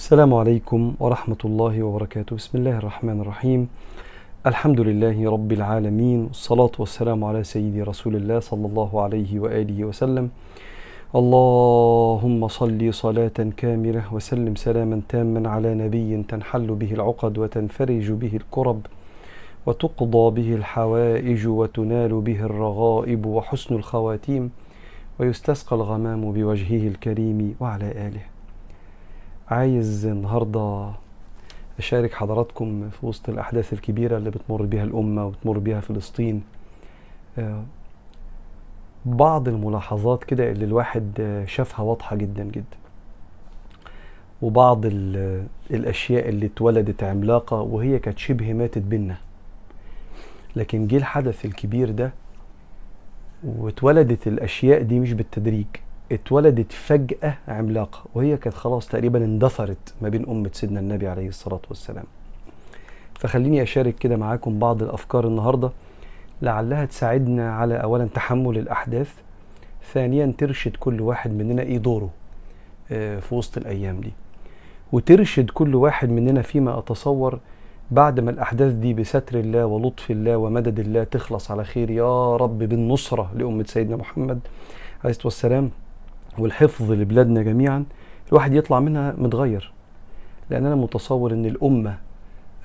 السلام عليكم ورحمة الله وبركاته. بسم الله الرحمن الرحيم. الحمد لله رب العالمين والصلاة والسلام على سيدي رسول الله صلى الله عليه وآله وسلم. اللهم صل صلاة كاملة وسلم سلاما تاما على نبي تنحل به العقد وتنفرج به الكرب وتقضى به الحوائج وتنال به الرغائب وحسن الخواتيم ويستسقى الغمام بوجهه الكريم وعلى آله. عايز النهاردة أشارك حضراتكم في وسط الأحداث الكبيرة اللي بتمر بها الأمة وبتمر بها فلسطين. آه، بعض الملاحظات كده اللي الواحد آه، شافها واضحة جدا جدا. وبعض ال- الأشياء اللي اتولدت عملاقة وهي كانت شبه ماتت بينا. لكن جه الحدث الكبير ده واتولدت الأشياء دي مش بالتدريج. اتولدت فجأة عملاقة وهي كانت خلاص تقريبا اندثرت ما بين أمة سيدنا النبي عليه الصلاة والسلام. فخليني أشارك كده معاكم بعض الأفكار النهاردة لعلها تساعدنا على أولا تحمل الأحداث ثانيا ترشد كل واحد مننا إيه دوره آه، في وسط الأيام دي. وترشد كل واحد مننا فيما أتصور بعد ما الأحداث دي بستر الله ولطف الله ومدد الله تخلص على خير يا رب بالنصرة لأمة سيدنا محمد عليه الصلاة والسلام. والحفظ لبلادنا جميعا الواحد يطلع منها متغير. لأن أنا متصور أن الأمة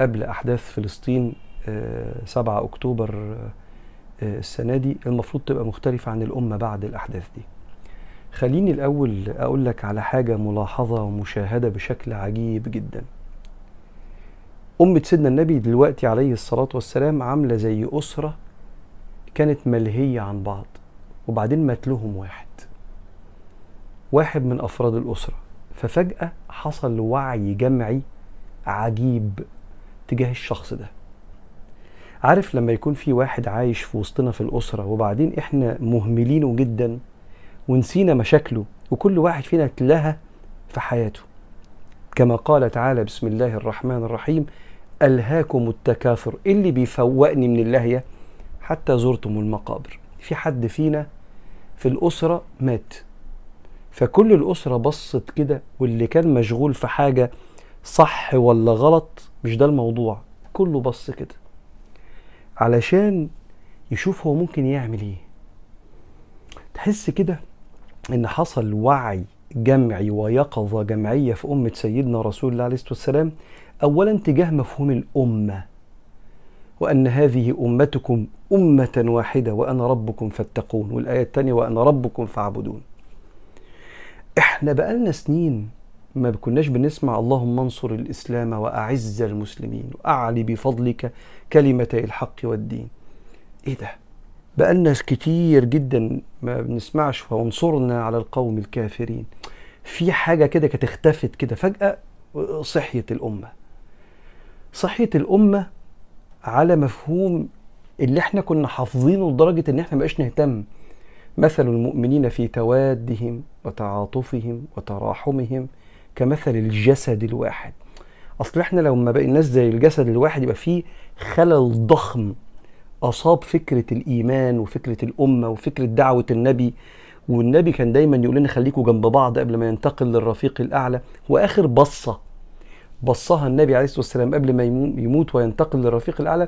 قبل أحداث فلسطين آه، 7 أكتوبر آه، آه، السنة دي المفروض تبقى مختلفة عن الأمة بعد الأحداث دي. خليني الأول أقول لك على حاجة ملاحظة ومشاهدة بشكل عجيب جدا. أمة سيدنا النبي دلوقتي عليه الصلاة والسلام عاملة زي أسرة كانت ملهية عن بعض وبعدين مات لهم واحد. واحد من أفراد الأسرة. ففجأة حصل وعي جمعي عجيب تجاه الشخص ده. عارف لما يكون في واحد عايش في وسطنا في الأسرة وبعدين إحنا مهملينه جدا ونسينا مشاكله وكل واحد فينا اتلهى في حياته. كما قال تعالى بسم الله الرحمن الرحيم ألهاكم التكاثر إيه اللي بيفوقني من اللهية حتى زرتم المقابر. في حد فينا في الأسرة مات. فكل الأسرة بصت كده واللي كان مشغول في حاجة صح ولا غلط مش ده الموضوع. كله بص كده. علشان يشوف هو ممكن يعمل إيه. تحس كده إن حصل وعي جمعي ويقظة جمعية في أمة سيدنا رسول الله عليه الصلاة والسلام أولا تجاه مفهوم الأمة وأن هذه أمتكم أمة واحدة وأنا ربكم فاتقون والآية الثانية وأنا ربكم فاعبدون. إحنا بقالنا سنين ما كناش بنسمع اللهم انصر الإسلام وأعز المسلمين وأعلي بفضلك كلمتي الحق والدين. إيه ده؟ بقالنا كتير جدا ما بنسمعش وانصرنا على القوم الكافرين. في حاجة كده كانت اختفت كده فجأة صحية الأمة. صحية الأمة على مفهوم اللي إحنا كنا حافظينه لدرجة إن إحنا مبقاش نهتم. مثل المؤمنين في توادهم وتعاطفهم وتراحمهم كمثل الجسد الواحد. أصل إحنا لو ما بقيناش زي الجسد الواحد يبقى فيه خلل ضخم أصاب فكرة الإيمان وفكرة الأمة وفكرة دعوة النبي والنبي كان دايما يقول لنا خليكوا جنب بعض قبل ما ينتقل للرفيق الأعلى. واخر بصة بصها النبي عليه الصلاة والسلام قبل ما يمو- يموت وينتقل للرفيق الأعلى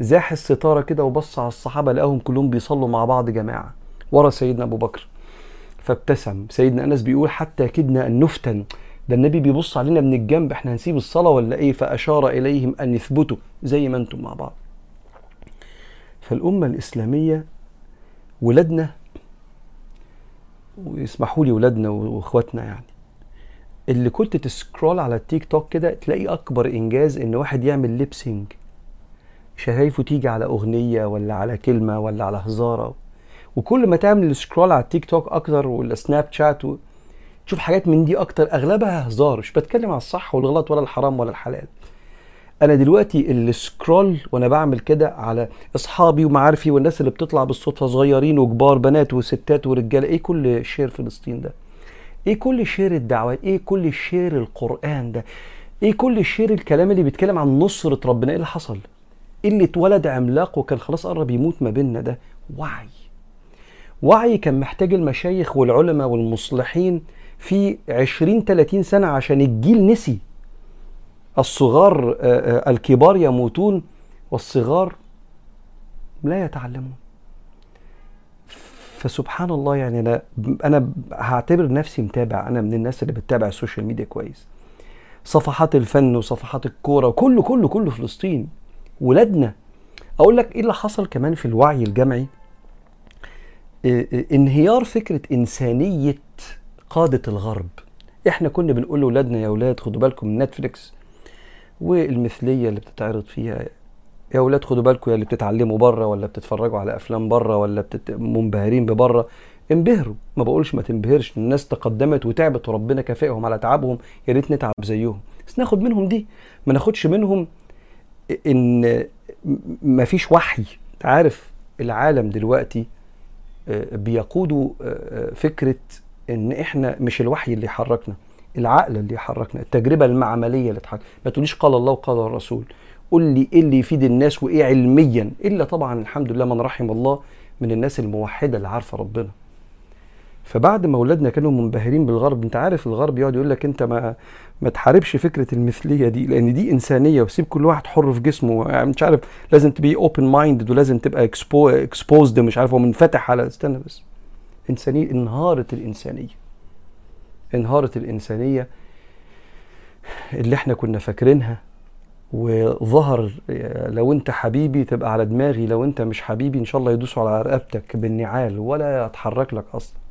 زاح الستارة كده وبص على الصحابة لقاهم كلهم بيصلوا مع بعض جماعة. ورا سيدنا أبو بكر. فابتسم. سيدنا أنس بيقول حتى كدنا أن نفتن. ده النبي بيبص علينا من الجنب إحنا هنسيب الصلاة ولا إيه؟ فأشار إليهم أن يثبتوا زي ما أنتم مع بعض. فالأمة الإسلامية ولادنا ويسمحوا لي ولادنا وإخواتنا يعني اللي كنت ت scroll على التيك توك كده تلاقي أكبر إنجاز إن واحد يعمل lip sync شفايفه تيجي على أغنية ولا على كلمة ولا على هزارة. وكل ما تعمل scroll على التيك توك أكتر ولا سناب شات و... تشوف حاجات من دي أكتر أغلبها هزار مش بتكلم على الصح والغلط ولا الحرام ولا الحلال. أنا دلوقتي ال scroll وأنا بعمل كده على أصحابي ومعارفي والناس اللي بتطلع بالصدفة صغيرين وكبار بنات وستات ورجالة إيه كل share فلسطين ده؟ إيه كل share الدعوات؟ إيه كل share القرآن ده؟ إيه كل share الكلام اللي بيتكلم عن نصرة ربنا؟ إيه اللي حصل؟ اللي اتولد عملاق وكان خلاص قرب يموت ما بيننا ده. وعي وعي كان محتاج المشايخ والعلماء والمصلحين في 20 30 سنة عشان الجيل نسي. الصغار الكبار يموتون والصغار لا يتعلمون. فسبحان الله يعني أنا أنا هعتبر نفسي متابع أنا من الناس اللي بتتابع السوشيال ميديا كويس. صفحات الفن وصفحات الكورة كله كله كله فلسطين ولادنا. أقول لك إيه اللي حصل كمان في الوعي الجمعي؟ انهيار فكرة إنسانية قادة الغرب. إحنا كنا بنقول لأولادنا يا أولاد خدوا بالكم من نتفليكس والمثلية اللي بتتعرض فيها. يا أولاد خدوا بالكم يا اللي بتتعلموا بره ولا بتتفرجوا على أفلام بره ولا بتت... منبهرين ببره انبهروا. ما بقولش ما تنبهرش. الناس تقدمت وتعبت وربنا كافئهم على تعبهم. يا ريت نتعب زيهم. بس ناخد منهم دي. ما ناخدش منهم إن ما فيش وحي. عارف العالم دلوقتي بيقودوا فكرة إن إحنا مش الوحي اللي يحركنا العقل اللي يحركنا التجربة المعملية اللي تحرك. ما تقوليش قال الله وقال الرسول. قول لي إيه اللي يفيد الناس وإيه علميا. إلا طبعا الحمد لله من رحم الله من الناس الموحدة اللي عارفة ربنا. فبعد ما أولادنا كانوا منبهرين بالغرب أنت عارف الغرب يقعد يقول لك أنت ما ما تحاربش فكرة المثلية دي لأن دي إنسانية وسيب كل واحد حر في جسمه. يعني مش عارف لازم تبقى open minded ولازم تبقى exposed مش عارف ومنفتح على استنى بس. إنسانية انهارت الإنسانية. انهارت الإنسانية اللي إحنا كنا فاكرينها. وظهر لو أنت حبيبي تبقى على دماغي لو أنت مش حبيبي إن شاء الله يدوسوا على رقبتك بالنعال ولا يتحرك لك أصلا.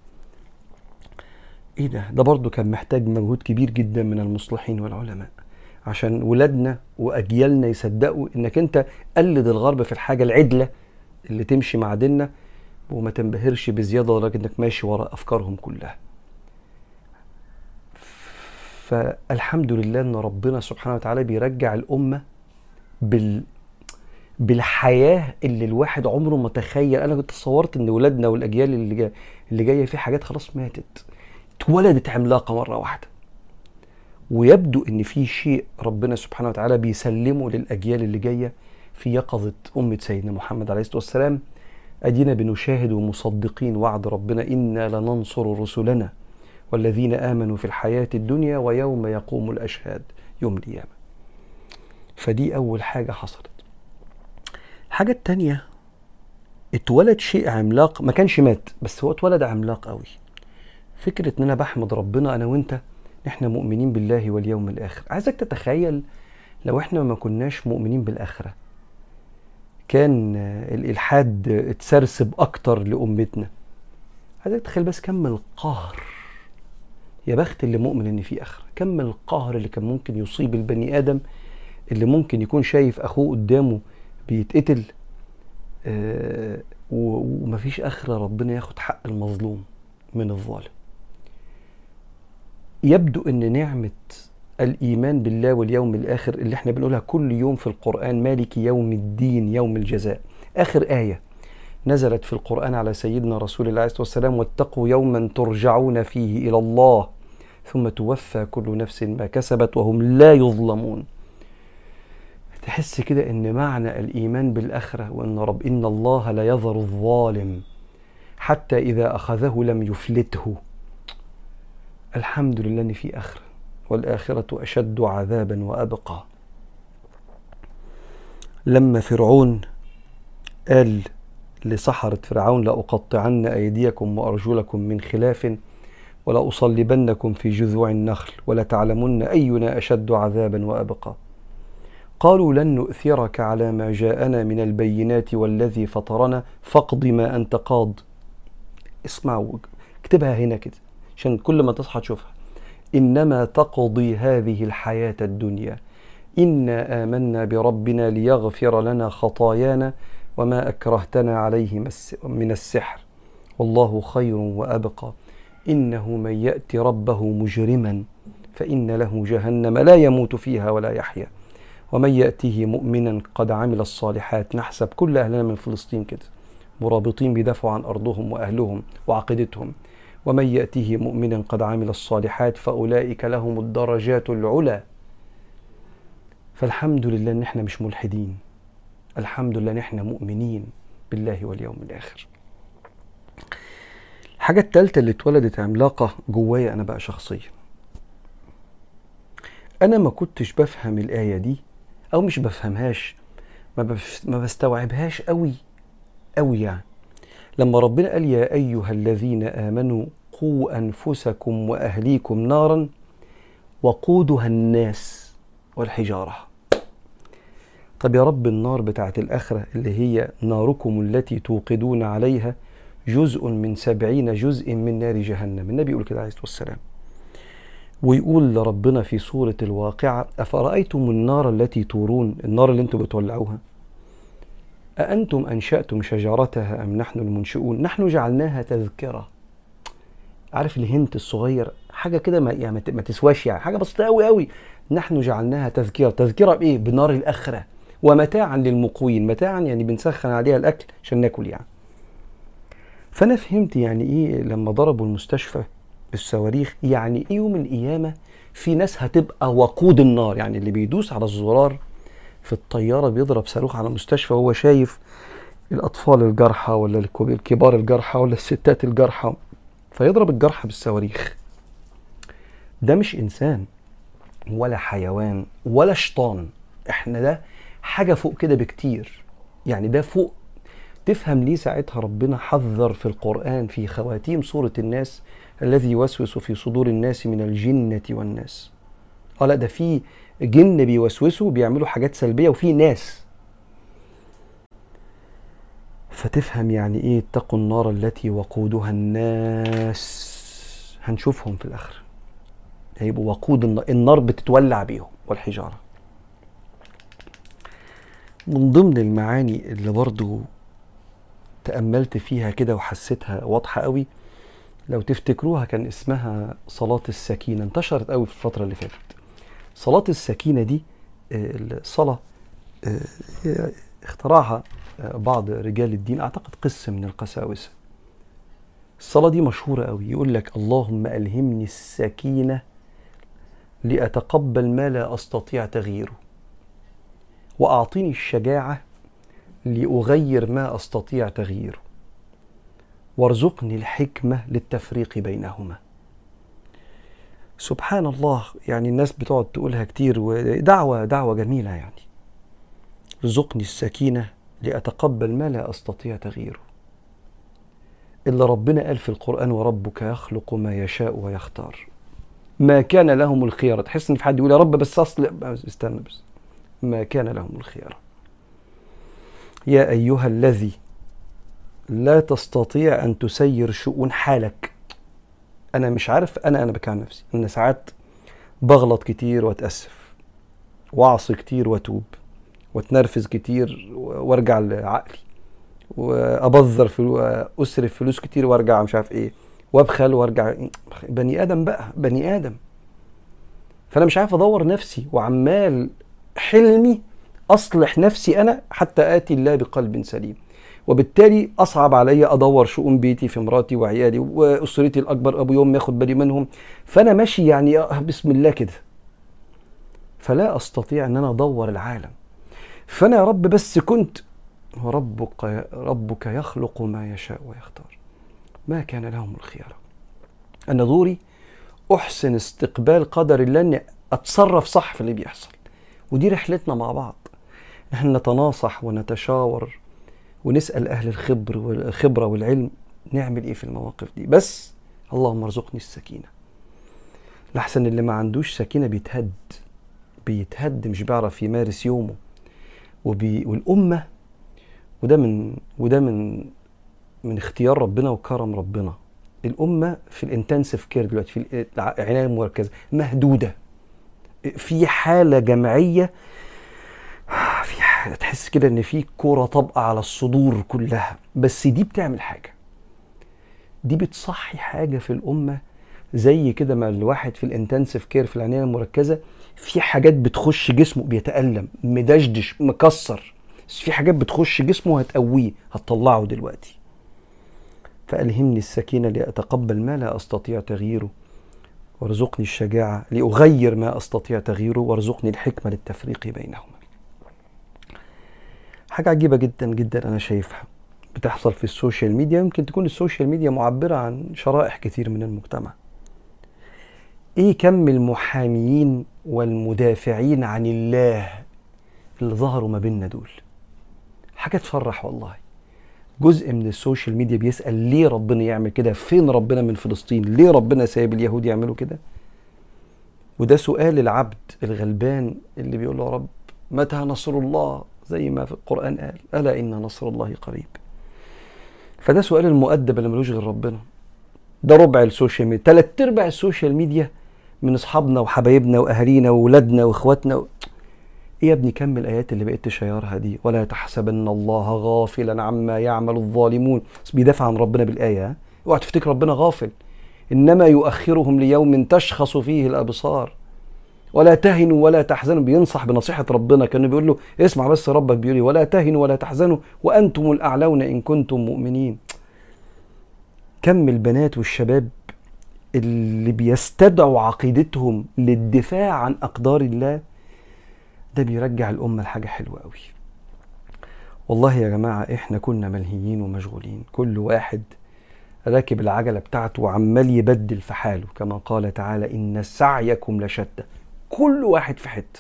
إيه ده؟ ده برضو كان محتاج مجهود كبير جدا من المصلحين والعلماء عشان ولادنا وأجيالنا يصدقوا إنك أنت قلد الغرب في الحاجة العدلة اللي تمشي مع ديننا وما تنبهرش بزيادة لدرجة إنك ماشي ورا أفكارهم كلها. فالحمد لله إن ربنا سبحانه وتعالى بيرجع الأمة بال بالحياة اللي الواحد عمره ما تخيل. أنا كنت تصورت إن ولادنا والأجيال اللي جاية اللي جاية في حاجات خلاص ماتت. اتولدت عملاقة مرة واحدة. ويبدو إن في شيء ربنا سبحانه وتعالى بيسلمه للأجيال اللي جاية في يقظة أمة سيدنا محمد عليه الصلاة والسلام. أدينا بنشاهد ومصدقين وعد ربنا إنا لننصر رسلنا والذين آمنوا في الحياة الدنيا ويوم يقوم الأشهاد يوم القيامة. فدي أول حاجة حصلت. الحاجة التانية اتولد شيء عملاق ما كانش مات بس هو اتولد عملاق قوي. فكرة إن أنا بحمد ربنا أنا وأنت إحنا مؤمنين بالله واليوم الآخر. عايزك تتخيل لو إحنا ما كناش مؤمنين بالآخرة كان الالحاد اتسرسب أكتر لأمتنا. عايزك تتخيل بس كم القهر يا بخت اللي مؤمن إن في آخرة كم القهر اللي كان ممكن يصيب البني آدم اللي ممكن يكون شايف أخوه قدامه بيتقتل آه ومفيش آخرة ربنا ياخد حق المظلوم من الظالم. يبدو إن نعمة الإيمان بالله واليوم الآخر اللي إحنا بنقولها كل يوم في القرآن مالك يوم الدين يوم الجزاء. آخر آية نزلت في القرآن على سيدنا رسول الله عليه الصلاه والسلام واتقوا يوما ترجعون فيه إلى الله ثم توفى كل نفس ما كسبت وهم لا يظلمون. تحس كده إن معنى الإيمان بالآخرة وإن رب إن الله لا يذر الظالم حتى إذا أخذه لم يفلته. الحمد لله في اخره والآخرة أشد عذابا وأبقى. لما فرعون قال لسحرة فرعون لأقطعن أيديكم وأرجلكم من خلاف ولأصلبنكم في جذوع النخل ولتعلمن أينا أشد عذابا وأبقى. قالوا لن نؤثرك على ما جاءنا من البينات والذي فطرنا فاقض ما أنت قاض. اسمعوا اكتبها هنا كده. عشان كل ما تصحى تشوفها. إنما تقضي هذه الحياة الدنيا. إنا آمنا بربنا ليغفر لنا خطايانا وما أكرهتنا عليه من السحر. والله خير وأبقى. إنه من يأتي ربه مجرما فإن له جهنم لا يموت فيها ولا يحيا. ومن يأتيه مؤمنا قد عمل الصالحات. نحسب كل أهلنا من فلسطين كده. مرابطين بيدافعوا عن أرضهم وأهلهم وعقيدتهم. ومن يأتيه مؤمنا قد عمل الصالحات فأولئك لهم الدرجات العلى. فالحمد لله ان إحنا مش ملحدين. الحمد لله ان إحنا مؤمنين بالله واليوم الآخر. الحاجة التالتة اللي اتولدت عملاقة جوايا أنا بقى شخصيا. أنا ما كنتش بفهم الآية دي أو مش بفهمهاش ما, بف... ما بستوعبهاش قوي قوي يعني. لما ربنا قال يا أيها الذين آمنوا قوا أنفسكم وأهليكم نارا وقودها الناس والحجارة. طب يا رب النار بتاعت الآخرة اللي هي ناركم التي توقدون عليها جزء من سبعين جزء من نار جهنم. النبي يقول كده عليه الصلاة والسلام. ويقول لربنا في سورة الواقعة أفرأيتم النار التي تورون؟ النار اللي أنتم بتولعوها. أأنتم أنشأتم شجرتها أم نحن المنشئون؟ نحن جعلناها تذكرة. عارف الهنت الصغير؟ حاجة كده ما, يعني ما تسواش يعني حاجة بسيطة أوي أوي. نحن جعلناها تذكرة. تذكرة بإيه؟ بنار الآخرة. ومتاعا للمقوين. متاعا يعني بنسخن عليها الأكل عشان ناكل يعني. فأنا فهمت يعني إيه لما ضربوا المستشفى بالصواريخ يعني إيه يوم القيامة في ناس هتبقى وقود النار؟ يعني اللي بيدوس على الزرار في الطيارة بيضرب صاروخ على مستشفى وهو شايف الأطفال الجرحى ولا الكبار الجرحى ولا الستات الجرحى فيضرب الجرحى بالصواريخ. ده مش إنسان ولا حيوان ولا شيطان. إحنا ده حاجة فوق كده بكتير. يعني ده فوق تفهم ليه ساعتها ربنا حذر في القرآن في خواتيم سورة الناس الذي يوسوس في صدور الناس من الجنة والناس. آه لا ده في جن بيوسوسوا بيعملوا حاجات سلبية وفي ناس. فتفهم يعني إيه اتقوا النار التي وقودها الناس. هنشوفهم في الآخر. هيبقوا وقود النار, النار بتتولع بيهم والحجارة. من ضمن المعاني اللي برضو تأملت فيها كده وحسيتها واضحة قوي لو تفتكروها كان اسمها صلاة السكينة انتشرت قوي في الفترة اللي فاتت. صلاة السكينة دي الصلاة اخترعها بعض رجال الدين أعتقد قسم من القساوسة. الصلاة دي مشهورة قوي يقول لك اللهم ألهمني السكينة لأتقبل ما لا أستطيع تغييره وأعطني الشجاعة لأغير ما أستطيع تغييره وارزقني الحكمة للتفريق بينهما. سبحان الله يعني الناس بتقعد تقولها كتير ودعوة دعوة جميلة يعني. ارزقني السكينة لأتقبل ما لا أستطيع تغييره. إلا ربنا قال في القرآن وربك يخلق ما يشاء ويختار ما كان لهم الخيار. تحس إن في حد يقول يا رب بس أصل استنى بس. ما كان لهم الخيار. يا أيها الذي لا تستطيع أن تسير شؤون حالك. أنا مش عارف أنا أنا بكلم نفسي أنا ساعات بغلط كتير وأتأسف وأعصي كتير وأتوب وأتنرفز كتير وأرجع لعقلي وأبذر فلو اسرف فلوس كتير وأرجع مش عارف إيه وأبخل وأرجع بني آدم بقى بني آدم. فأنا مش عارف أدور نفسي وعمال حلمي أصلح نفسي أنا حتى آتي الله بقلب سليم. وبالتالي أصعب عليا أدور شؤون بيتي في مراتي وعيالي وأسرتي الأكبر أبو يوم ياخد بالي منهم. فأنا ماشي يعني بسم الله كده. فلا أستطيع إن أنا أدور العالم. فأنا يا رب بس كنت ربك ربك يخلق ما يشاء ويختار. ما كان لهم الخيار. أنا دوري أحسن استقبال قدر الله أني أتصرف صح في اللي بيحصل. ودي رحلتنا مع بعض. إحنا نتناصح ونتشاور ونسأل أهل الخبر والخبرة والعلم نعمل إيه في المواقف دي. بس اللهم ارزقني السكينة. لحسن اللي ما عندوش سكينة بيتهد. بيتهد مش بيعرف يمارس يومه. وبي والأمة وده من وده من من اختيار ربنا وكرم ربنا. الأمة في الإنتنسيف كير دلوقتي في العناية المركزة مهدودة. في في حالة تحس كده إن في كرة طابقة على الصدور كلها. بس دي بتعمل حاجة. دي بتصحي حاجة في الأمة زي كده ما الواحد في الإنتنسيف كير في العناية المركزة في حاجات بتخش جسمه بيتألم مدشدش مكسر. بس في حاجات بتخش جسمه هتقويه هتطلعه دلوقتي. فألهمني السكينة لأتقبل ما لا أستطيع تغييره. وارزقني الشجاعة لأغير ما أستطيع تغييره وارزقني الحكمة للتفريق بينهما. حاجة عجيبة جدا جدا أنا شايفها بتحصل في ال social media. يمكن تكون ال social media معبرة عن شرائح كتير من المجتمع. إيه كم المحاميين والمدافعين عن الله اللي ظهروا ما بيننا دول؟ حاجة تفرح والله. جزء من ال social media بيسأل ليه ربنا يعمل كده؟ فين ربنا من فلسطين؟ ليه ربنا سايب اليهود يعملوا كده؟ وده سؤال العبد الغلبان اللي بيقول له يا رب متى نصر الله؟ زي ما في القرآن قال ألا إن نصر الله قريب؟ فده سؤال المؤدب اللي ملوش غير ربنا. ده ربع ال social media تلات أرباع ال social media من أصحابنا وحبايبنا وأهالينا واولادنا وإخواتنا. و... إيه يا ابني كم الآيات اللي بقيت تشيرها دي. ولا تحسبن الله غافلا عما يعمل الظالمون. بيدافع عن ربنا بالآية اوعى تفتكر ربنا غافل. إنما يؤخرهم ليوم تشخص فيه الأبصار. ولا تهنوا ولا تحزنوا. بينصح بنصيحة ربنا. كان بيقول له اسمع بس ربك. بيقول لي ولا تهنوا ولا تحزنوا وأنتم الأعلون إن كنتم مؤمنين. كم البنات والشباب اللي بيستدعوا عقيدتهم للدفاع عن أقدار الله ده بيرجع الأمة لحاجة حلوة قوي والله يا جماعة إحنا كنا ملهيين ومشغولين. كل واحد راكب العجلة بتاعته وعمال يبدل في حاله. كما قال تعالى إن سعيكم لشتى. كل واحد في حتة.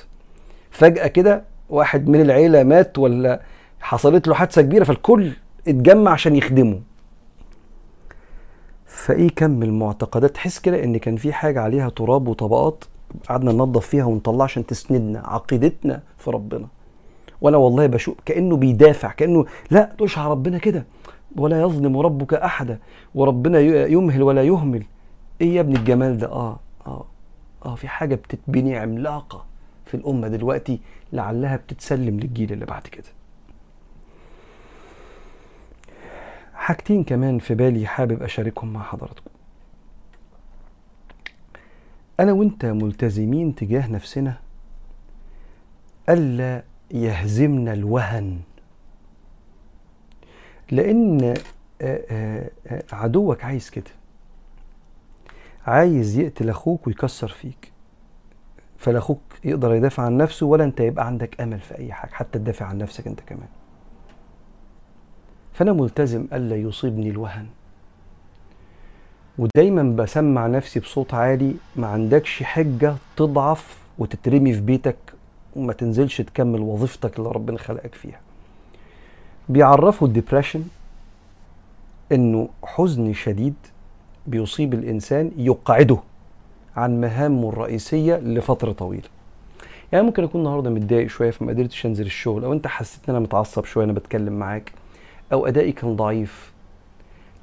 فجأة كده واحد من العيلة مات ولا حصلت له حادثة كبيرة فالكل اتجمع عشان يخدمه. فإيه كم المعتقدات؟ تحس كده إن كان في حاجة عليها تراب وطبقات قعدنا ننظف فيها ونطلع عشان تسندنا عقيدتنا في ربنا. وأنا والله بشوف كأنه بيدافع كأنه لا على ربنا كده. ولا يظلم ربك أحدا وربنا يمهل ولا يهمل. إيه يا ابن الجمال ده؟ آه آه آه في حاجة بتتبني عملاقة في الأمة دلوقتي لعلها بتتسلم للجيل اللي بعد كده. حاجتين كمان في بالي حابب أشاركهم مع حضراتكم. أنا وأنت ملتزمين تجاه نفسنا ألا يهزمنا الوهن. لأن عدوك عايز كده. عايز يقتل أخوك ويكسر فيك. فلا أخوك يقدر يدافع عن نفسه ولا أنت يبقى عندك أمل في أي حاجة حتى تدافع عن نفسك أنت كمان. فأنا ملتزم ألا يصيبني الوهن. ودايما بسمع نفسي بصوت عالي ما عندكش حجة تضعف وتترمي في بيتك وما تنزلش تكمل وظيفتك اللي ربنا خلقك فيها. بيعرفوا الديبريشن إنه حزن شديد بيصيب الإنسان يقعده عن مهامه الرئيسية لفترة طويلة. يعني ممكن أكون النهارده متضايق شوية فما قدرتش أنزل الشغل أو أنت حسيت إن أنا متعصب شوية أنا بتكلم معاك أو أدائي كان ضعيف.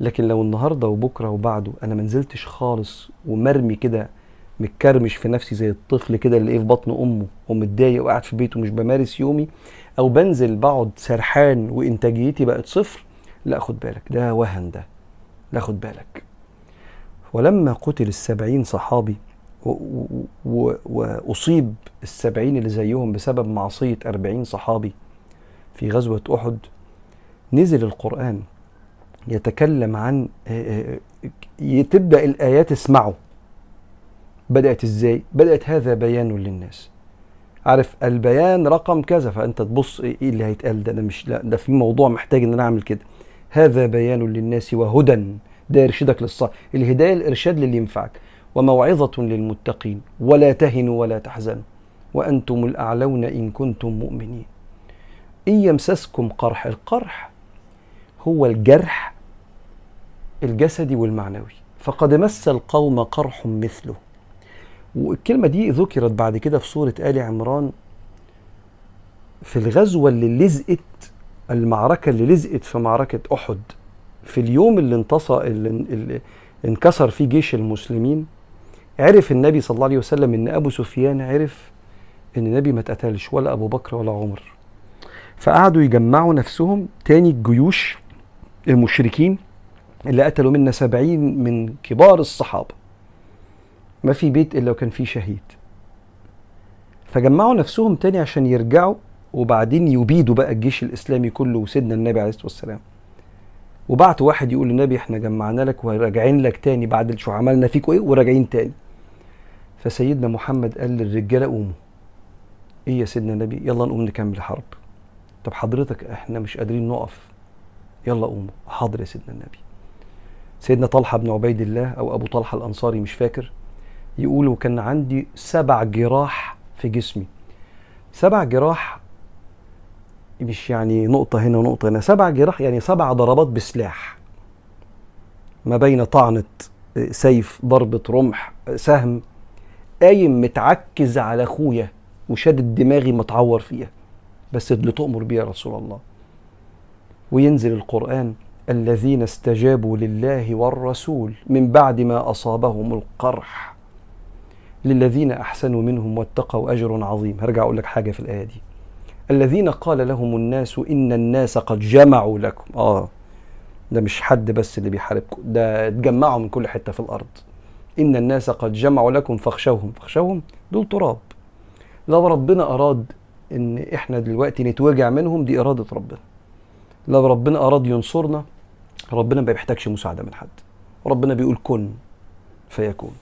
لكن لو النهارده وبكرة وبعده أنا ما نزلتش خالص ومرمي كده متكرمش في نفسي زي الطفل كده اللي إيه في بطن أمه ومتضايق وقاعد في بيته مش بمارس يومي أو بنزل بقعد سرحان وإنتاجيتي بقت صفر لا خد بالك ده وهن ده. لا خد بالك. ولما قتل السبعين صحابي وأصيب السبعين اللي زيهم بسبب معصية أربعين صحابي في غزوة أحد نزل القرآن يتكلم عن تبدأ الآيات اسمعوا. بدأت إزاي؟ بدأت هذا بيان للناس. عارف البيان رقم كذا فأنت تبص إيه اللي هيتقال ده؟ أنا مش لا ده في موضوع محتاج إن أنا أعمل كده. هذا بيان للناس وهدى. ده يرشدك للصح الهداية الإرشاد للي ينفعك. وموعظة للمتقين. ولا تهنوا ولا تحزنوا. وأنتم الأعلون إن كنتم مؤمنين. إن يمسسكم قرح القرح هو الجرح الجسدي والمعنوي. فقد مس القوم قرح مثله. والكلمة دي ذكرت بعد كده في سورة آل عمران في الغزوة اللي لزقت المعركة اللي لزقت في معركة أحد. في اليوم اللي انتصر اللي, انكسر فيه جيش المسلمين عرف النبي صلى الله عليه وسلم إن أبو سفيان عرف إن النبي ما اتقتلش ولا أبو بكر ولا عمر. فقعدوا يجمعوا نفسهم تاني الجيوش المشركين اللي قتلوا منا سبعين من كبار الصحابة. ما في بيت إلا وكان فيه شهيد. فجمعوا نفسهم تاني عشان يرجعوا وبعدين يبيدوا بقى الجيش الإسلامي كله وسيدنا النبي عليه الصلاة والسلام. وبعت واحد يقول للنبي إحنا جمعنا لك وراجعين لك تاني بعد شو عملنا فيكوا إيه وراجعين تاني. فسيدنا محمد قال للرجالة قوموا. إيه يا سيدنا النبي؟ يلا نقوم نكمل الحرب. طب حضرتك إحنا مش قادرين نقف. يلا قوموا. حاضر يا سيدنا النبي. سيدنا طلحة بن عبيد الله أو أبو طلحة الأنصاري مش فاكر يقول وكان عندي سبع جراح في جسمي. سبع جراح مش يعني نقطة هنا ونقطة هنا. سبع جراح يعني سبع ضربات بسلاح. ما بين طعنة سيف ضربة رمح سهم. قايم متعكز على أخويا وشادد دماغي متعور فيها. بس اللي تؤمر بيه يا رسول الله. وينزل القرآن الذين استجابوا لله والرسول من بعد ما أصابهم القرح. للذين أحسنوا منهم واتقوا أجر عظيم. هرجع أقول لك حاجة في الآية دي. الذين قال لهم الناس إن الناس قد جمعوا لكم. آه ده مش حد بس اللي بيحاربكم ده اتجمعوا من كل حتة في الأرض. إن الناس قد جمعوا لكم فاخشوهم. فاخشوهم دول تراب. لو ربنا أراد إن إحنا دلوقتي نتوجع منهم دي إرادة ربنا. لو ربنا أراد ينصرنا ربنا ما بيحتاجش مساعدة من حد. ربنا بيقول كن فيكون.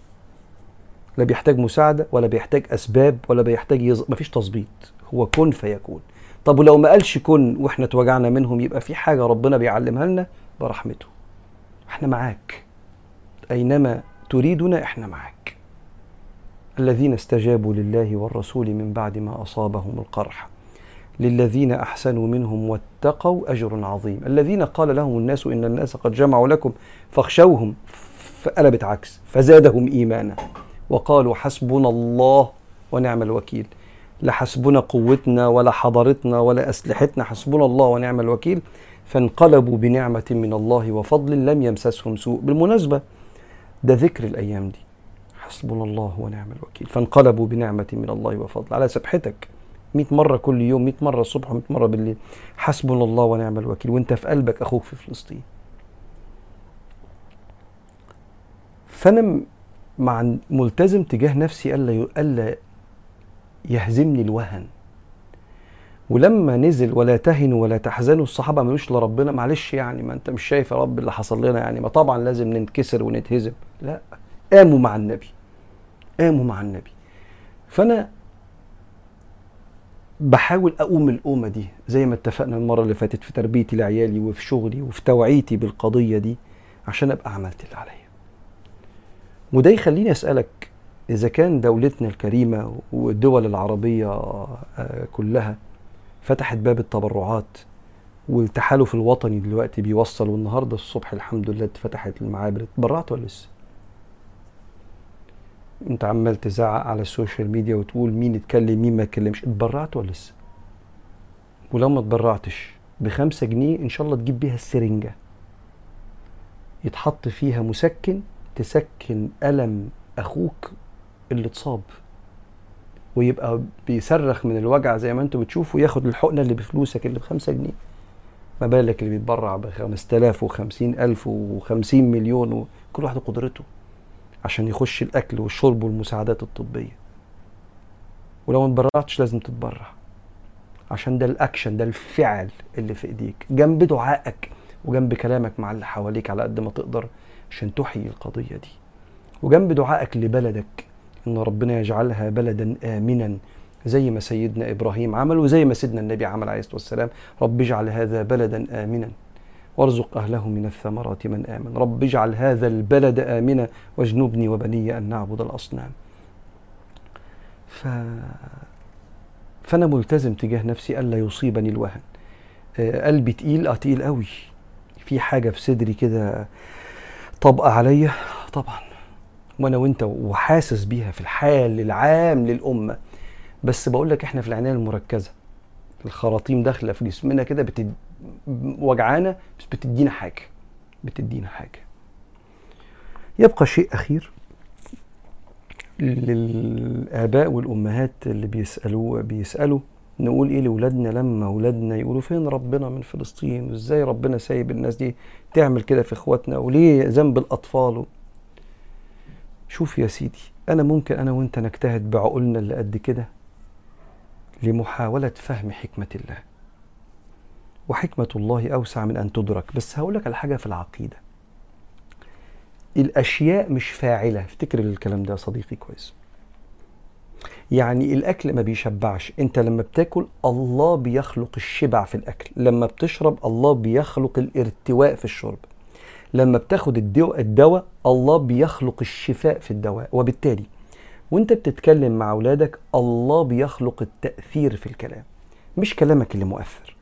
لا بيحتاج مساعدة ولا بيحتاج أسباب ولا بيحتاج يز... مفيش تظبيط. هو كن فيكون. طب ولو ما قالش كن وإحنا اتوجعنا منهم يبقى في حاجة ربنا بيعلمها لنا؟ برحمته. إحنا معاك. أينما تريدنا إحنا معاك. الذين استجابوا لله والرسول من بعد ما أصابهم القرح. للذين أحسنوا منهم واتقوا أجر عظيم. الذين قال لهم الناس إن الناس قد جمعوا لكم فاخشوهم فقلبت عكس فزادهم إيمانا. وقالوا حسبنا الله ونعم الوكيل. لا حسبنا قوتنا ولا حضارتنا ولا أسلحتنا حسبنا الله ونعم الوكيل فانقلبوا بنعمة من الله وفضل لم يمسسهم سوء. بالمناسبة ده ذكر الأيام دي. حسبنا الله ونعم الوكيل. فانقلبوا بنعمة من الله وفضل. على سبحتك 100 مرة كل يوم 100 مرة الصبح و100 مرة بالليل. حسبنا الله ونعم الوكيل. وانت في قلبك أخوك في فلسطين. فأنا مع ملتزم تجاه نفسي ألا ألا يهزمني الوهن. ولما نزل ولا تهنوا ولا تحزنوا الصحابة ما قالوش لربنا معلش يعني ما أنت مش شايف يا رب اللي حصل لنا يعني؟ ما طبعا لازم ننكسر ونتهزم. لا قاموا مع النبي. قاموا مع النبي. فأنا بحاول أقوم القومه دي زي ما اتفقنا المرة اللي فاتت في تربيتي لعيالي وفي شغلي وفي توعيتي بالقضية دي عشان أبقى عملت اللي عليا. وده يخليني أسألك إذا كان دولتنا الكريمة والدول العربية كلها فتحت باب التبرعات والتحالف الوطني دلوقتي بيوصل والنهاردة الصبح الحمد لله اتفتحت المعابر اتبرعت ولا لسه؟ انت عمال تزعق على السوشيال ميديا وتقول مين يتكلم مين ما يتكلمش اتبرعت ولا لسه؟ ولو ما اتبرعتش بخمسة جنيه إن شاء الله تجيب بيها السرنجة يتحط فيها مسكن تسكن ألم أخوك اللي اتصاب ويبقى بيصرخ من الوجع زي ما أنتم بتشوفوا ياخد الحقنة اللي بفلوسك اللي بخمسة جنيه. ما بالك اللي بيتبرع ب 5000 و50 ألف و50 مليون وكل واحد قدرته عشان يخش الأكل والشرب والمساعدات الطبية. ولو ما اتبرعتش لازم تتبرع عشان ده الأكشن ده الفعل اللي في إيديك جنب دعائك وجنب كلامك مع اللي حواليك على قد ما تقدر عشان تحيي القضية دي. وجنب دعائك لبلدك أن ربنا يجعلها بلدا آمنا زي ما سيدنا إبراهيم عمل وزي ما سيدنا النبي عمل عليه الصلاة والسلام. رب اجعل هذا بلدا آمنا وارزق أهله من الثمرات من آمن. رب اجعل هذا البلد آمنا واجنبني وبني أن نعبد الأصنام. ف فأنا ملتزم تجاه نفسي ألا يصيبني الوهن. آه قلبي تقيل آه تقيل قوي. في حاجة في صدري كده طبقة عليا. طبعا. وأنا وانت وحاسس بيها في الحال العام للأمة. بس بقول لك إحنا في العناية المركزة الخراطيم داخلة في جسمنا كده بتد... وجعانه بس بتدينا حاجة بتدينا حاجة. يبقى شيء أخير للآباء والأمهات اللي بيسألوا بيسألوا نقول إيه لأولادنا لما أولادنا يقولوا فين ربنا من فلسطين؟ وإزاي ربنا سايب الناس دي تعمل كده في إخواتنا؟ وليه ذنب الأطفال؟ شوف يا سيدي أنا ممكن أنا وأنت نجتهد بعقولنا اللي قد كده لمحاولة فهم حكمة الله. وحكمة الله أوسع من أن تدرك. بس هقول على حاجة في العقيدة. الأشياء مش فاعلة. افتكر الكلام ده يا صديقي كويس. يعني الأكل ما بيشبعش. أنت لما بتاكل الله بيخلق الشبع في الأكل. لما بتشرب الله بيخلق الارتواء في الشرب. لما بتاخد الدواء, الدواء الله بيخلق الشفاء في الدواء. وبالتالي وانت بتتكلم مع أولادك الله بيخلق التأثير في الكلام. مش كلامك اللي مؤثر.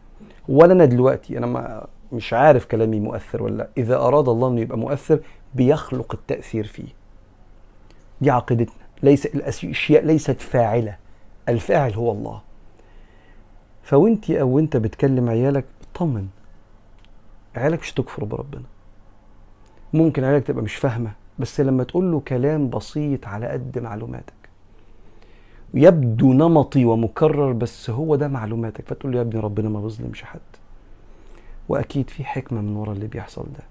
ولا أنا دلوقتي أنا ما مش عارف كلامي مؤثر ولا لأ. إذا أراد الله إنه يبقى مؤثر بيخلق التأثير فيه. دي عقيدتنا. ليس الأشياء ليست فاعلة. الفاعل هو الله. فوانت أو انت بتكلم عيالك طمن. عيالك مش تكفر بربنا. ممكن عيالك تبقى مش فاهمة بس لما تقول له كلام بسيط على قد معلوماتك. يبدو نمطي ومكرر بس هو ده معلوماتك. فتقول له يا ابني ربنا ما بيظلمش حد. وأكيد في حكمة من ورا اللي بيحصل ده.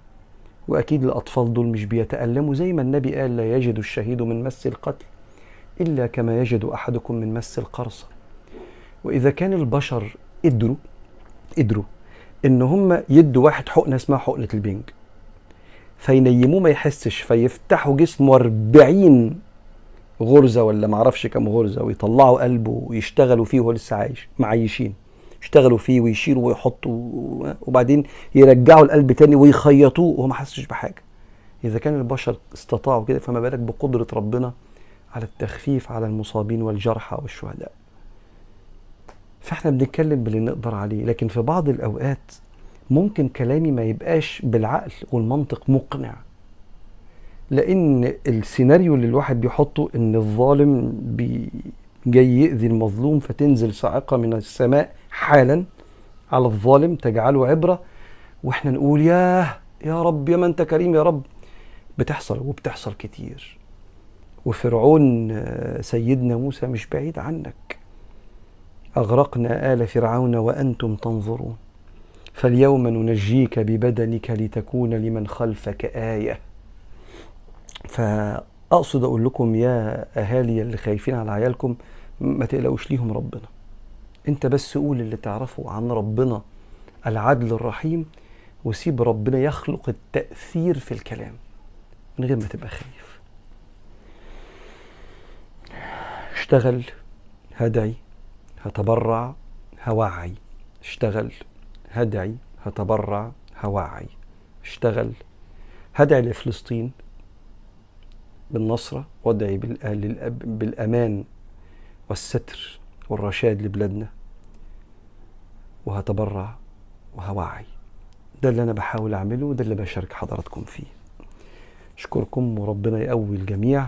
وأكيد الأطفال دول مش بيتألموا. زي ما النبي قال لا يجد الشهيد من مس القتل إلا كما يجد أحدكم من مس القرصه وإذا كان البشر قدروا قدروا إن هم يدوا واحد حقنة اسمها حقنة البنج. فينيموه ما يحسش فيفتحوا جسمه 40 غرزة ولا معرفش كم غرزة ويطلعوا قلبه ويشتغلوا فيه وهو لسه عايش معيشين. يشتغلوا فيه ويشيلوا ويحطوا وبعدين يرجعوا القلب تاني ويخيطوه وهو ما حسش بحاجة. إذا كان البشر استطاعوا كده فما بالك بقدرة ربنا على التخفيف على المصابين والجرحى والشهداء. فإحنا بنتكلم باللي نقدر عليه لكن في بعض الأوقات ممكن كلامي ما يبقاش بالعقل والمنطق مقنع. لأن السيناريو اللي الواحد بيحطه إن الظالم بي جاي يأذي المظلوم فتنزل صاعقة من السماء حالا على الظالم تجعله عبرة وإحنا نقول ياه يا رب يا ما أنت كريم يا رب. بتحصل وبتحصل كتير. وفرعون سيدنا موسى مش بعيد عنك. أغرقنا آل فرعون وأنتم تنظرون. فاليوم ننجيك ببدنك لتكون لمن خلفك آية. فأقصد أقول لكم يا أهالي اللي خايفين على عيالكم ما تقلقوش ليهم ربنا. أنت بس قول اللي تعرفه عن ربنا العدل الرحيم وسيب ربنا يخلق التأثير في الكلام من غير ما تبقى خايف. اشتغل هدعي هتبرع هوعي. اشتغل. هدعي هتبرع هوعي اشتغل. هدعي لفلسطين بالنصرة وادعي بالأمان والستر والرشاد لبلادنا. وهتبرع وهوعي ده اللي أنا بحاول أعمله وده اللي بشارك حضراتكم فيه. أشكركم وربنا يقوي الجميع.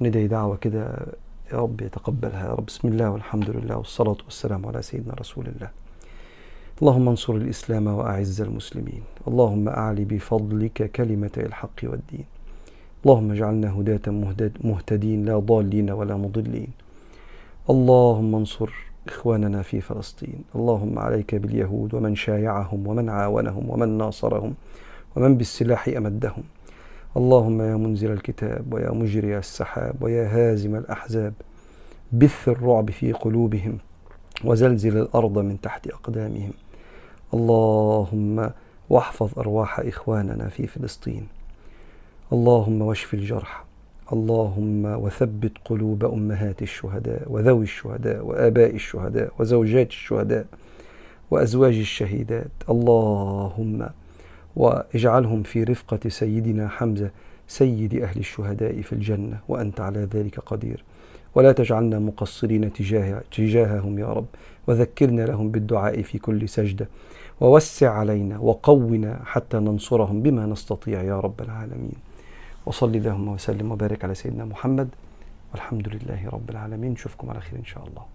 وندعي دعوة كده يا رب يتقبلها. يا رب بسم الله والحمد لله والصلاة والسلام على سيدنا رسول الله. اللهم انصر الإسلام وأعز المسلمين. اللهم أعلي بفضلك كلمة الحق والدين. اللهم اجعلنا هداة مهتدين لا ضالين ولا مضلين. اللهم انصر إخواننا في فلسطين. اللهم عليك باليهود ومن شايعهم ومن عاونهم ومن ناصرهم ومن بالسلاح أمدهم. اللهم يا منزل الكتاب ويا مجري السحاب ويا هازم الأحزاب بث الرعب في قلوبهم وزلزل الأرض من تحت أقدامهم. اللهم واحفظ أرواح إخواننا في فلسطين. اللهم واشف الجرح. اللهم وثبت قلوب أمهات الشهداء وذوي الشهداء وآباء الشهداء وزوجات الشهداء وأزواج الشهيدات. اللهم واجعلهم في رفقة سيدنا حمزة سيد أهل الشهداء في الجنة. وأنت على ذلك قدير. ولا تجعلنا مقصرين تجاه تجاههم يا رب. وذكرنا لهم بالدعاء في كل سجدة. ووسع علينا وقونا حتى ننصرهم بما نستطيع يا رب العالمين. وصلي اللهم وسلم وبارك على سيدنا محمد. والحمد لله رب العالمين. نشوفكم على خير إن شاء الله.